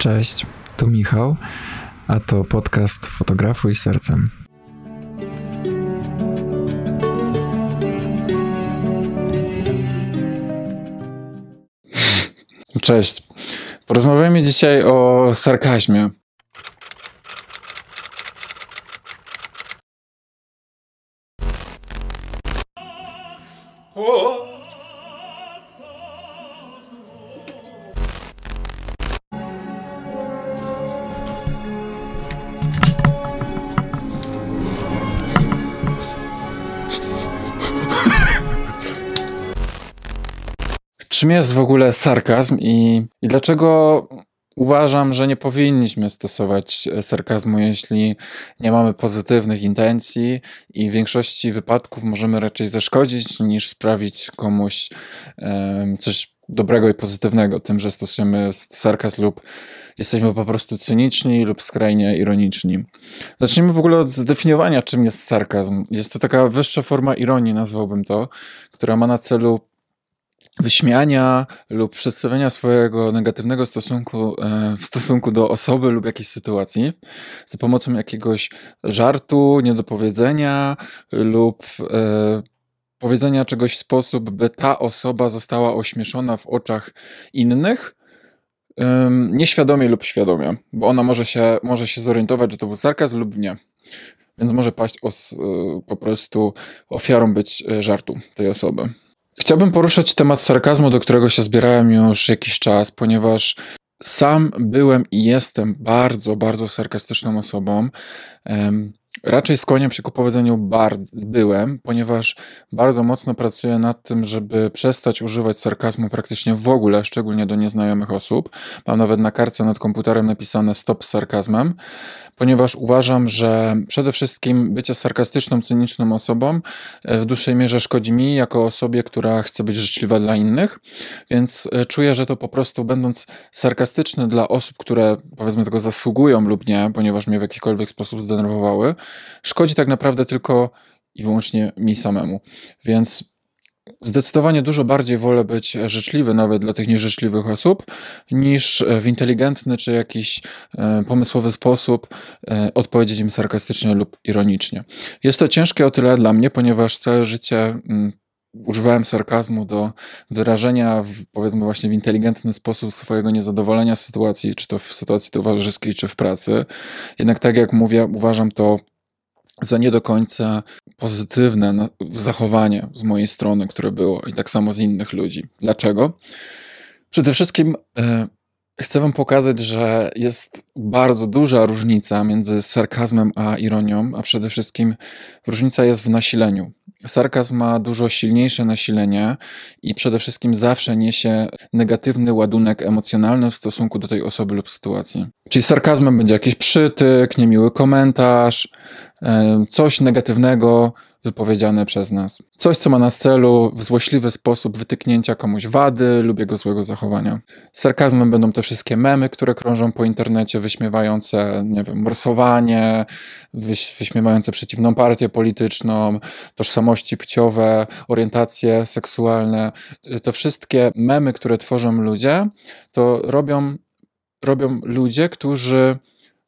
Cześć, tu Michał, a to podcast Fotografuj Sercem. Cześć. Porozmawiamy dzisiaj o sarkazmie. Czym jest w ogóle sarkazm i, i dlaczego uważam, że nie powinniśmy stosować sarkazmu, jeśli nie mamy pozytywnych intencji i w większości wypadków możemy raczej zaszkodzić niż sprawić komuś um, coś dobrego i pozytywnego tym, że stosujemy sarkazm lub jesteśmy po prostu cyniczni lub skrajnie ironiczni. Zacznijmy w ogóle od zdefiniowania, czym jest sarkazm. Jest to taka wyższa forma ironii, nazwałbym to, która ma na celu wyśmiania lub przedstawienia swojego negatywnego stosunku e, w stosunku do osoby lub jakiejś sytuacji za pomocą jakiegoś żartu, niedopowiedzenia lub e, powiedzenia czegoś w sposób, by ta osoba została ośmieszona w oczach innych, nieświadomie lub świadomie, bo ona może się, może się zorientować, że to był sarkazm lub nie. Więc może paść os, e, po prostu ofiarą być żartu tej osoby. Chciałbym poruszyć temat sarkazmu, do którego się zbierałem już jakiś czas, ponieważ sam byłem i jestem bardzo, bardzo sarkastyczną osobą. Raczej skłaniam się ku powiedzeniu bar byłem, ponieważ bardzo mocno pracuję nad tym, żeby przestać używać sarkazmu praktycznie w ogóle, szczególnie do nieznajomych osób. Mam nawet na kartce nad komputerem napisane stop sarkazmem, ponieważ uważam, że przede wszystkim bycie sarkastyczną, cyniczną osobą e, w dłuższej mierze szkodzi mi jako osobie, która chce być życzliwa dla innych, więc e, czuję, że to po prostu będąc sarkastyczny dla osób, które powiedzmy tego zasługują lub nie, ponieważ mnie w jakikolwiek sposób zdenerwowały, szkodzi tak naprawdę tylko i wyłącznie mi samemu. Więc Zdecydowanie dużo bardziej wolę być życzliwy nawet dla tych nieżyczliwych osób, niż w inteligentny czy jakiś e, pomysłowy sposób e, odpowiedzieć im sarkastycznie lub ironicznie. Jest to ciężkie o tyle dla mnie, ponieważ całe życie mm, używałem sarkazmu do wyrażenia, w, powiedzmy, właśnie w inteligentny sposób swojego niezadowolenia z sytuacji, czy to w sytuacji towarzyskiej, czy w pracy. Jednak, tak jak mówię, uważam to za nie do końca pozytywne zachowanie z mojej strony, które było i tak samo z innych ludzi. Dlaczego? Przede wszystkim e, chcę Wam pokazać, że jest bardzo duża różnica między sarkazmem a ironią, a przede wszystkim różnica jest w nasileniu. Sarkazm ma dużo silniejsze nasilenie i przede wszystkim zawsze niesie negatywny ładunek emocjonalny w stosunku do tej osoby lub sytuacji. Czyli sarkazmem będzie jakiś przytyk, niemiły komentarz, e, coś negatywnego, wypowiedziane przez nas. Coś, co ma na celu w złośliwy sposób wytyknięcia komuś wady lub jego złego zachowania. Sarkazmem będą te wszystkie memy, które krążą po internecie, wyśmiewające, nie wiem, morsowanie, wyś wyśmiewające przeciwną partię polityczną, tożsamości płciowe, orientacje seksualne. To wszystkie memy, które tworzą ludzie, to robią, robią ludzie, którzy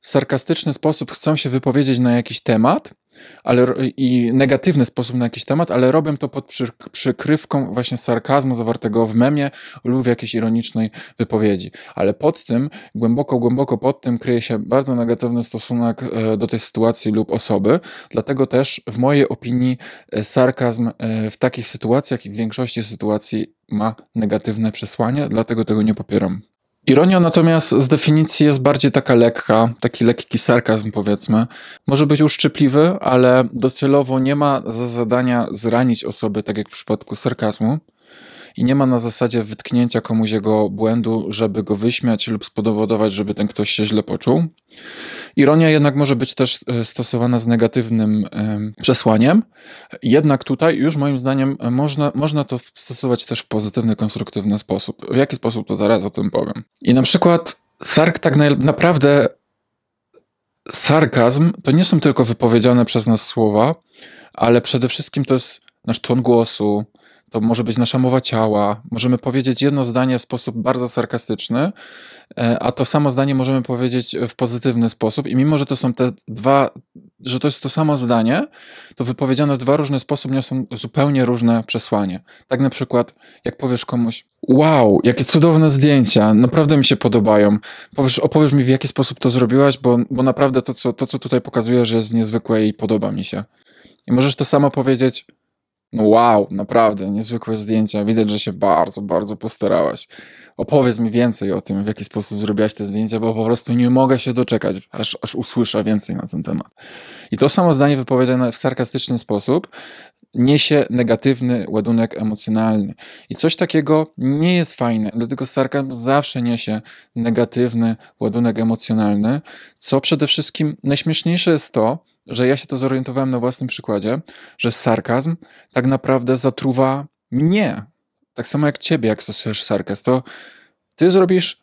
w sarkastyczny sposób chcą się wypowiedzieć na jakiś temat, ale, i negatywny sposób na jakiś temat, ale robią to pod przy, przykrywką właśnie sarkazmu zawartego w memie lub w jakiejś ironicznej wypowiedzi. Ale pod tym, głęboko, głęboko pod tym kryje się bardzo negatywny stosunek e, do tej sytuacji lub osoby. Dlatego też w mojej opinii e, sarkazm e, w takich sytuacjach i w większości sytuacji ma negatywne przesłanie, dlatego tego nie popieram. Ironia natomiast z definicji jest bardziej taka lekka, taki lekki sarkazm powiedzmy. Może być uszczypliwy, ale docelowo nie ma za zadania zranić osoby, tak jak w przypadku sarkazmu i nie ma na zasadzie wytknięcia komuś jego błędu, żeby go wyśmiać lub spowodować, żeby ten ktoś się źle poczuł. Ironia jednak może być też e, stosowana z negatywnym przesłaniem, jednak tutaj już moim zdaniem można, można to stosować też w pozytywny, konstruktywny sposób. W jaki sposób to zaraz o tym powiem. I na przykład sark tak naprawdę sarkazm to nie są tylko wypowiedziane przez nas słowa, ale przede wszystkim to jest nasz ton głosu, to może być nasza mowa ciała. Możemy powiedzieć jedno zdanie w sposób bardzo sarkastyczny, e, a to samo zdanie możemy powiedzieć w pozytywny sposób. I mimo, że to są te dwa, że to jest to samo zdanie, to wypowiedziane w dwa różne sposoby niosą zupełnie różne przesłanie. Tak na przykład, jak powiesz komuś, wow, jakie cudowne zdjęcia, naprawdę mi się podobają. Powiesz, opowiesz mi, w jaki sposób to zrobiłaś, bo, bo naprawdę to co, to, co tutaj pokazujesz, jest niezwykłe i podoba mi się. I możesz to samo powiedzieć, no wow, naprawdę, niezwykłe zdjęcia. Widać, że się bardzo, bardzo postarałaś. Opowiedz mi więcej o tym, w jaki sposób zrobiłaś te zdjęcia, bo po prostu nie mogę się doczekać, aż, aż usłyszę więcej na ten temat. I to samo zdanie wypowiedziane w sarkastyczny sposób niesie negatywny ładunek emocjonalny. I coś takiego nie jest fajne, dlatego sarkazm zawsze niesie negatywny ładunek emocjonalny, co przede wszystkim najśmieszniejsze jest to, że ja się to zorientowałem na własnym przykładzie, że sarkazm tak naprawdę zatruwa mnie. Tak samo jak ciebie, jak stosujesz sarkazm, to ty zrobisz,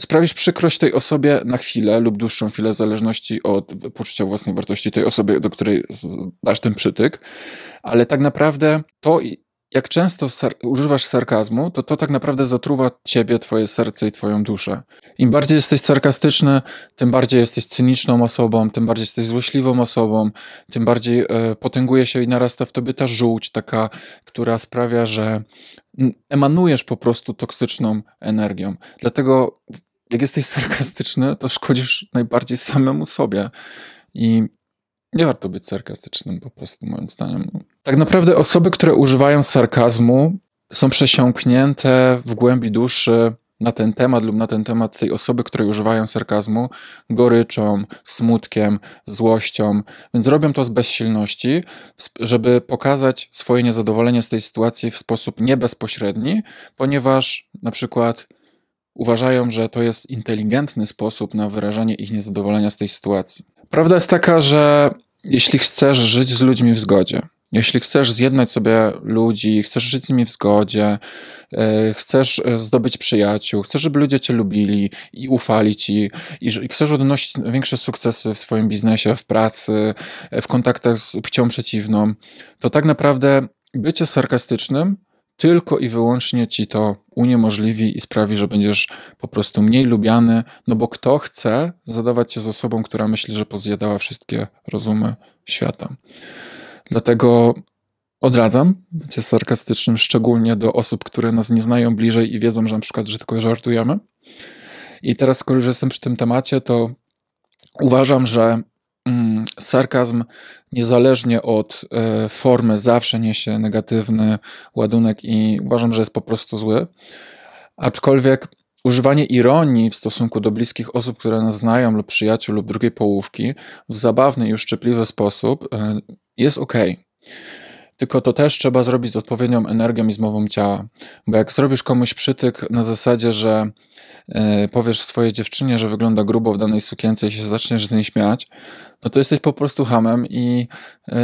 sprawisz przykrość tej osobie na chwilę lub dłuższą chwilę, w zależności od poczucia własnej wartości tej osoby, do której dasz ten przytyk, ale tak naprawdę to, jak często sar używasz sarkazmu, to to tak naprawdę zatruwa ciebie, twoje serce i twoją duszę. Im bardziej jesteś sarkastyczny, tym bardziej jesteś cyniczną osobą, tym bardziej jesteś złośliwą osobą, tym bardziej e, potęguje się i narasta w tobie ta żółć, taka, która sprawia, że emanujesz po prostu toksyczną energią. Dlatego, jak jesteś sarkastyczny, to szkodzisz najbardziej samemu sobie. I nie warto być sarkastycznym, po prostu, moim zdaniem. Tak naprawdę osoby, które używają sarkazmu, są przesiąknięte w głębi duszy na ten temat lub na ten temat tej osoby, które używają sarkazmu, goryczą, smutkiem, złością, więc robią to z bezsilności, żeby pokazać swoje niezadowolenie z tej sytuacji w sposób niebezpośredni, ponieważ na przykład uważają, że to jest inteligentny sposób na wyrażanie ich niezadowolenia z tej sytuacji. Prawda jest taka, że jeśli chcesz żyć z ludźmi w zgodzie, jeśli chcesz zjednać sobie ludzi, chcesz żyć z nimi w zgodzie, e, chcesz e, zdobyć przyjaciół, chcesz, żeby ludzie cię lubili i ufali ci, i chcesz odnosić większe sukcesy w swoim biznesie, w pracy, e, w kontaktach z płcią przeciwną, to tak naprawdę bycie sarkastycznym tylko i wyłącznie ci to uniemożliwi i sprawi, że będziesz po prostu mniej lubiany, no bo kto chce zadawać się z osobą, która myśli, że pozjadała wszystkie rozumy świata. Dlatego odradzam bycie sarkastycznym, szczególnie do osób, które nas nie znają bliżej i wiedzą, że na przykład, że tylko żartujemy. I teraz, skoro już jestem przy tym temacie, to uważam, że mm, sarkazm niezależnie od e, formy zawsze niesie negatywny ładunek i uważam, że jest po prostu zły. Aczkolwiek używanie ironii w stosunku do bliskich osób, które nas znają, lub przyjaciół, lub drugiej połówki w zabawny i uszczypliwy sposób e, jest ok. Tylko to też trzeba zrobić z odpowiednią energią i zmową ciała. Bo jak zrobisz komuś przytyk na zasadzie, że yy, powiesz swojej dziewczynie, że wygląda grubo w danej sukience i się zaczniesz z niej śmiać, no to jesteś po prostu hamem i, yy,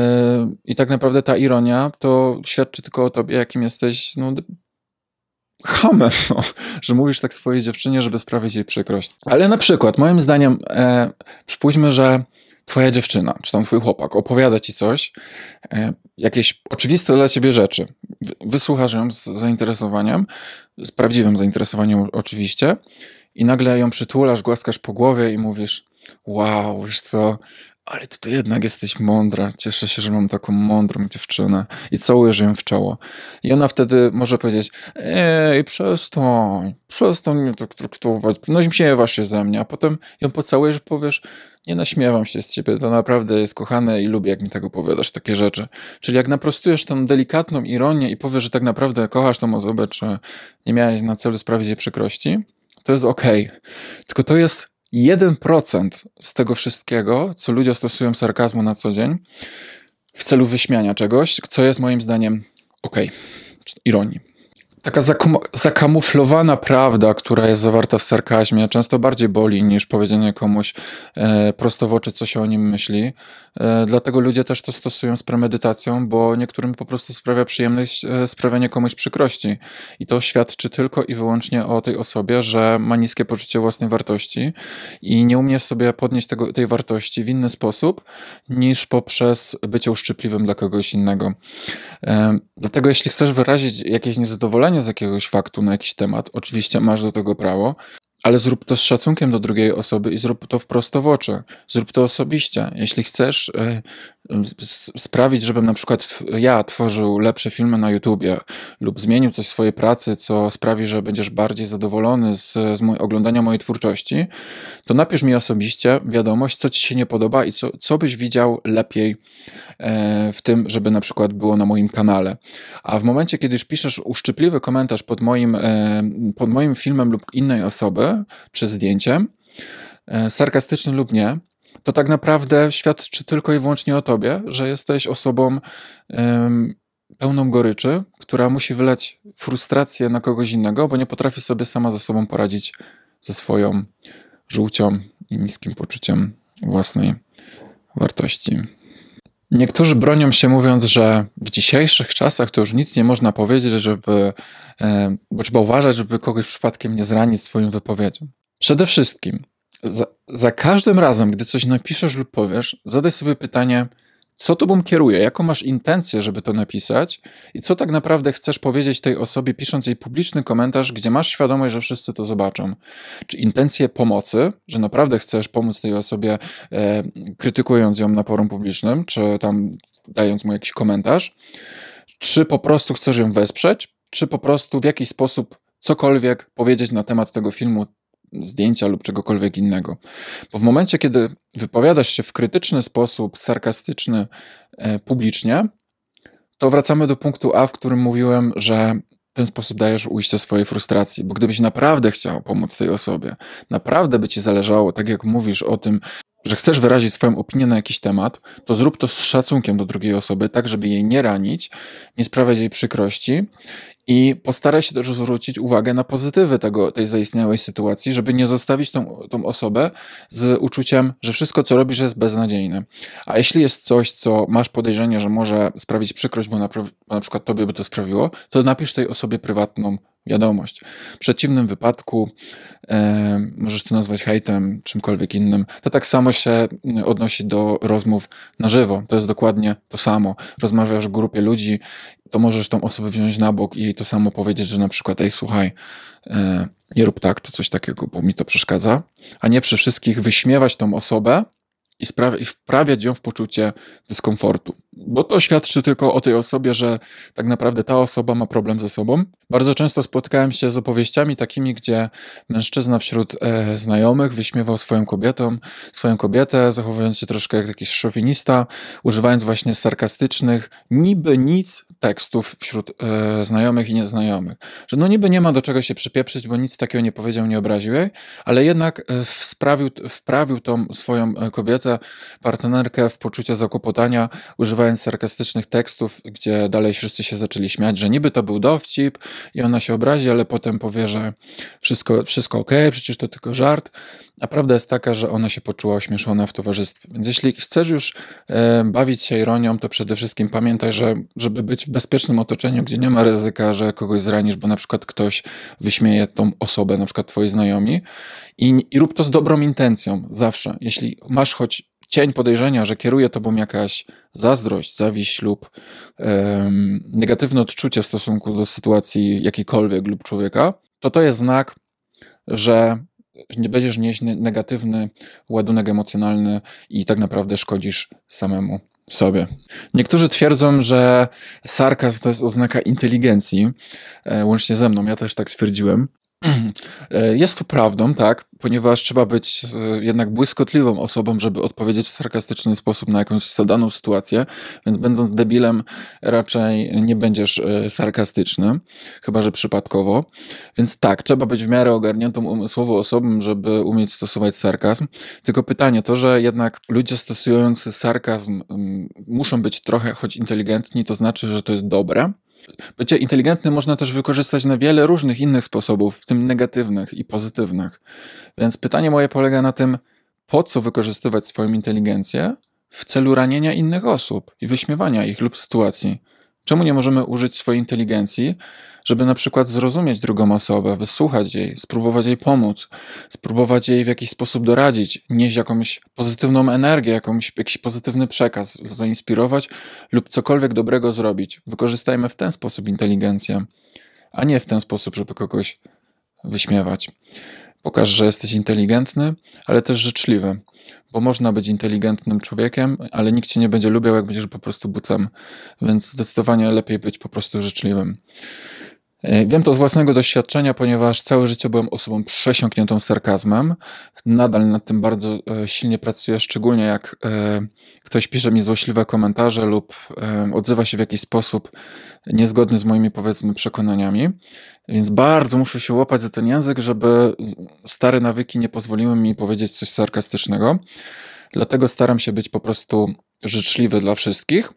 i tak naprawdę ta ironia to świadczy tylko o tobie, jakim jesteś no, hamem, no, że mówisz tak swojej dziewczynie, żeby sprawić jej przykrość. Ale na przykład, moim zdaniem, e, przypuśćmy, że twoja dziewczyna, czy tam twój chłopak opowiada ci coś, e, jakieś oczywiste dla ciebie rzeczy. Wysłuchasz ją z zainteresowaniem, z prawdziwym zainteresowaniem oczywiście i nagle ją przytulasz, głaskasz po głowie i mówisz wow, wiesz co, ale ty to jednak jesteś mądra. Cieszę się, że mam taką mądrą dziewczynę. I całujesz ją w czoło. I ona wtedy może powiedzieć, ej, przestań, przestań mnie tak traktować, no śmiewasz się ze mnie. A potem ją pocałujesz i powiesz, nie naśmiewam się z ciebie, to naprawdę jest kochane i lubię, jak mi tak opowiadasz takie rzeczy. Czyli jak naprostujesz tą delikatną ironię i powiesz, że tak naprawdę kochasz tą osobę, czy nie miałeś na celu sprawić jej przykrości, to jest okej. Okay. Tylko to jest 1% z tego wszystkiego, co ludzie stosują sarkazmu na co dzień, w celu wyśmiania czegoś, co jest moim zdaniem ok, ironii. Taka zakamuflowana prawda, która jest zawarta w sarkazmie, często bardziej boli niż powiedzenie komuś e, prosto w oczy, co się o nim myśli. E, dlatego ludzie też to stosują z premedytacją, bo niektórym po prostu sprawia przyjemność e, sprawianie komuś przykrości. I to świadczy tylko i wyłącznie o tej osobie, że ma niskie poczucie własnej wartości i nie umie sobie podnieść tego, tej wartości w inny sposób niż poprzez bycie uszczypliwym dla kogoś innego. Dlatego jeśli chcesz wyrazić jakieś niezadowolenie z jakiegoś faktu na jakiś temat, oczywiście masz do tego prawo, ale zrób to z szacunkiem do drugiej osoby i zrób to wprost w oczy. Zrób to osobiście. Jeśli chcesz e, sprawić, żebym na przykład ja tworzył lepsze filmy na YouTubie lub zmienił coś w swojej pracy, co sprawi, że będziesz bardziej zadowolony z, z oglądania mojej twórczości, to napisz mi osobiście wiadomość, co ci się nie podoba i co, co byś widział lepiej e, w tym, żeby na przykład było na moim kanale. A w momencie, kiedy już piszesz uszczypliwy komentarz pod moim, e, pod moim filmem lub innej osoby, czy zdjęciem, e, sarkastyczny lub nie, to tak naprawdę świadczy tylko i wyłącznie o tobie, że jesteś osobą pełną goryczy, która musi wylać frustrację na kogoś innego, bo nie potrafi sobie sama ze sobą poradzić ze swoją żółcią i niskim poczuciem własnej wartości. Niektórzy bronią się mówiąc, że w dzisiejszych czasach to już nic nie można powiedzieć, żeby, bo trzeba uważać, żeby kogoś przypadkiem nie zranić swoją wypowiedzią. Przede wszystkim za, za każdym razem, gdy coś napiszesz lub powiesz, zadaj sobie pytanie, co tobą kieruje, jaką masz intencję, żeby to napisać? I co tak naprawdę chcesz powiedzieć tej osobie, pisząc jej publiczny komentarz, gdzie masz świadomość, że wszyscy to zobaczą. Czy intencję pomocy, że naprawdę chcesz pomóc tej osobie, e, krytykując ją na forum publicznym, czy tam dając mu jakiś komentarz, czy po prostu chcesz ją wesprzeć, czy po prostu w jakiś sposób cokolwiek powiedzieć na temat tego filmu, zdjęcia lub czegokolwiek innego. Bo w momencie, kiedy wypowiadasz się w krytyczny sposób, sarkastyczny e, publicznie, to wracamy do punktu A, w którym mówiłem, że w ten sposób dajesz ujście swojej frustracji, bo gdybyś naprawdę chciał pomóc tej osobie, naprawdę by ci zależało, tak jak mówisz o tym, że chcesz wyrazić swoją opinię na jakiś temat, to zrób to z szacunkiem do drugiej osoby, tak żeby jej nie ranić, nie sprawiać jej przykrości i postaraj się też zwrócić uwagę na pozytywy tego, tej zaistniałej sytuacji, żeby nie zostawić tą, tą osobę z uczuciem, że wszystko, co robisz, jest beznadziejne. A jeśli jest coś, co masz podejrzenie, że może sprawić przykrość, bo na, bo na przykład tobie by to sprawiło, to napisz tej osobie prywatną wiadomość. W przeciwnym wypadku e, możesz to nazwać hejtem, czymkolwiek innym. To tak samo się odnosi do rozmów na żywo. To jest dokładnie to samo. Rozmawiasz w grupie ludzi, to możesz tą osobę wziąć na bok i jej to samo powiedzieć, że na przykład, ej, słuchaj, e, nie rób tak, czy coś takiego, bo mi to przeszkadza, a nie przy wszystkich wyśmiewać tą osobę, i, i wprawiać ją w poczucie dyskomfortu. Bo to świadczy tylko o tej osobie, że tak naprawdę ta osoba ma problem ze sobą. Bardzo często spotkałem się z opowieściami takimi, gdzie mężczyzna wśród e, znajomych wyśmiewał swoją kobietą, swoją kobietę, zachowując się troszkę jak jakiś szowinista, używając właśnie sarkastycznych, niby nic tekstów wśród e, znajomych i nieznajomych. Że no niby nie ma do czego się przypieprzyć, bo nic takiego nie powiedział, nie obraził jej, ale jednak e, sprawił, wprawił tą swoją e, kobietę, partnerkę w poczucie zakłopotania, używając sarkastycznych tekstów, gdzie dalej wszyscy się zaczęli śmiać, że niby to był dowcip i ona się obrazi, ale potem powie, że wszystko, wszystko ok, przecież to tylko żart. A prawda jest taka, że ona się poczuła ośmieszona w towarzystwie. Więc jeśli chcesz już e, bawić się ironią, to przede wszystkim pamiętaj, że żeby być w bezpiecznym otoczeniu, gdzie nie ma ryzyka, że kogoś zranisz, bo na przykład ktoś wyśmieje tą osobę, na przykład twoi znajomi i, i rób to z dobrą intencją, zawsze. Jeśli masz choć cień podejrzenia, że kieruje tobą jakaś zazdrość, zawiść lub negatywne odczucie w stosunku do sytuacji jakiejkolwiek lub człowieka, to to jest znak, że będziesz nieść negatywny ładunek emocjonalny i tak naprawdę szkodzisz samemu sobie. Niektórzy twierdzą, że sarkazm to jest oznaka inteligencji, e, łącznie ze mną, ja też tak stwierdziłem. E, jest to prawdą, tak, ponieważ trzeba być e, jednak błyskotliwą osobą, żeby odpowiedzieć w sarkastyczny sposób na jakąś zadaną sytuację, więc będąc debilem raczej nie będziesz e, sarkastyczny, chyba że przypadkowo. Więc tak, trzeba być w miarę ogarniętą umysłowo osobą, żeby umieć stosować sarkazm. Tylko pytanie to, że jednak ludzie stosujący sarkazm muszą być trochę choć inteligentni, to znaczy, że to jest dobre, Bycie inteligentnym można też wykorzystać na wiele różnych innych sposobów, w tym negatywnych i pozytywnych. Więc pytanie moje polega na tym, po co wykorzystywać swoją inteligencję w celu ranienia innych osób i wyśmiewania ich lub sytuacji. Czemu nie możemy użyć swojej inteligencji, żeby na przykład zrozumieć drugą osobę, wysłuchać jej, spróbować jej pomóc, spróbować jej w jakiś sposób doradzić, nieść jakąś pozytywną energię, jakąś, jakiś pozytywny przekaz, zainspirować lub cokolwiek dobrego zrobić. Wykorzystajmy w ten sposób inteligencję, a nie w ten sposób, żeby kogoś wyśmiewać. Pokaż, że jesteś inteligentny, ale też życzliwy bo można być inteligentnym człowiekiem, ale nikt cię nie będzie lubił, jak będziesz po prostu bucem, więc zdecydowanie lepiej być po prostu życzliwym. E, wiem to z własnego doświadczenia, ponieważ całe życie byłem osobą przesiąkniętą sarkazmem. Nadal nad tym bardzo e, silnie pracuję, szczególnie jak e, ktoś pisze mi złośliwe komentarze lub odzywa się w jakiś sposób niezgodny z moimi, powiedzmy, przekonaniami. Więc bardzo muszę się łapać za ten język, żeby stare nawyki nie pozwoliły mi powiedzieć coś sarkastycznego. Dlatego staram się być po prostu życzliwy dla wszystkich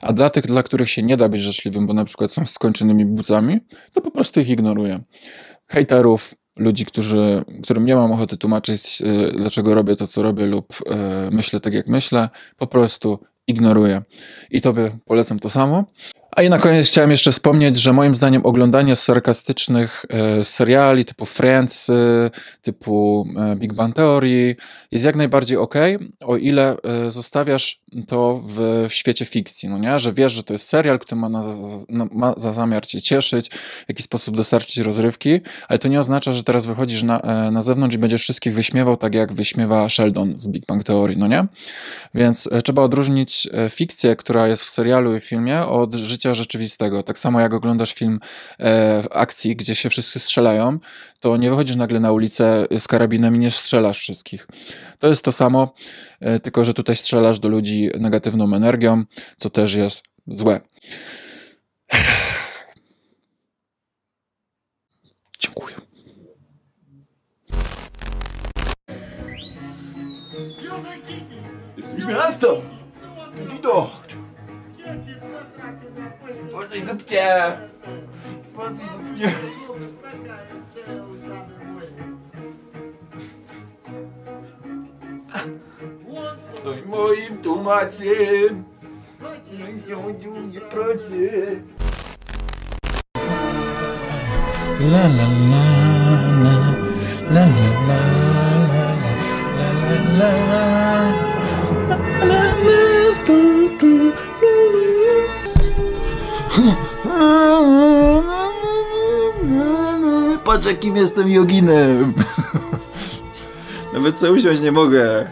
a dla tych, dla których się nie da być życzliwym, bo na przykład są skończonymi bucami, to po prostu ich ignoruję. Hejterów, ludzi, którzy, którym nie mam ochoty tłumaczyć, y, dlaczego robię to, co robię, lub y, myślę tak, jak myślę, po prostu ignoruję. I tobie polecam to samo. A i na koniec chciałem jeszcze wspomnieć, że moim zdaniem oglądanie sarkastycznych e, seriali typu Friends, e, typu e, Big Bang Theory jest jak najbardziej ok, o ile e, zostawiasz to w, w, świecie fikcji, no nie? Że wiesz, że to jest serial, który ma, na, na, ma za zamiar cię cieszyć, w jakiś sposób dostarczyć rozrywki, ale to nie oznacza, że teraz wychodzisz na, e, na zewnątrz i będziesz wszystkich wyśmiewał, tak jak wyśmiewa Sheldon z Big Bang Theory, no nie? Więc e, trzeba odróżnić fikcję, która jest w serialu i filmie od życia życia rzeczywistego. Tak samo jak oglądasz film e, akcji, gdzie się wszyscy strzelają, to nie wychodzisz nagle na ulicę z karabinem i nie strzelasz wszystkich. To jest to samo, e, tylko że tutaj strzelasz do ludzi negatywną energią, co też jest złe. Dziękuję. Miasto! Guido! Pozdrij dupcie! Pozdrij dupcie! Stój moim tłumacem! Niech rządził mnie pracy! La la la la la la la la la la la la la tu tu Patrz jakim jestem joginem. Nawet sobie usiąść nie mogę.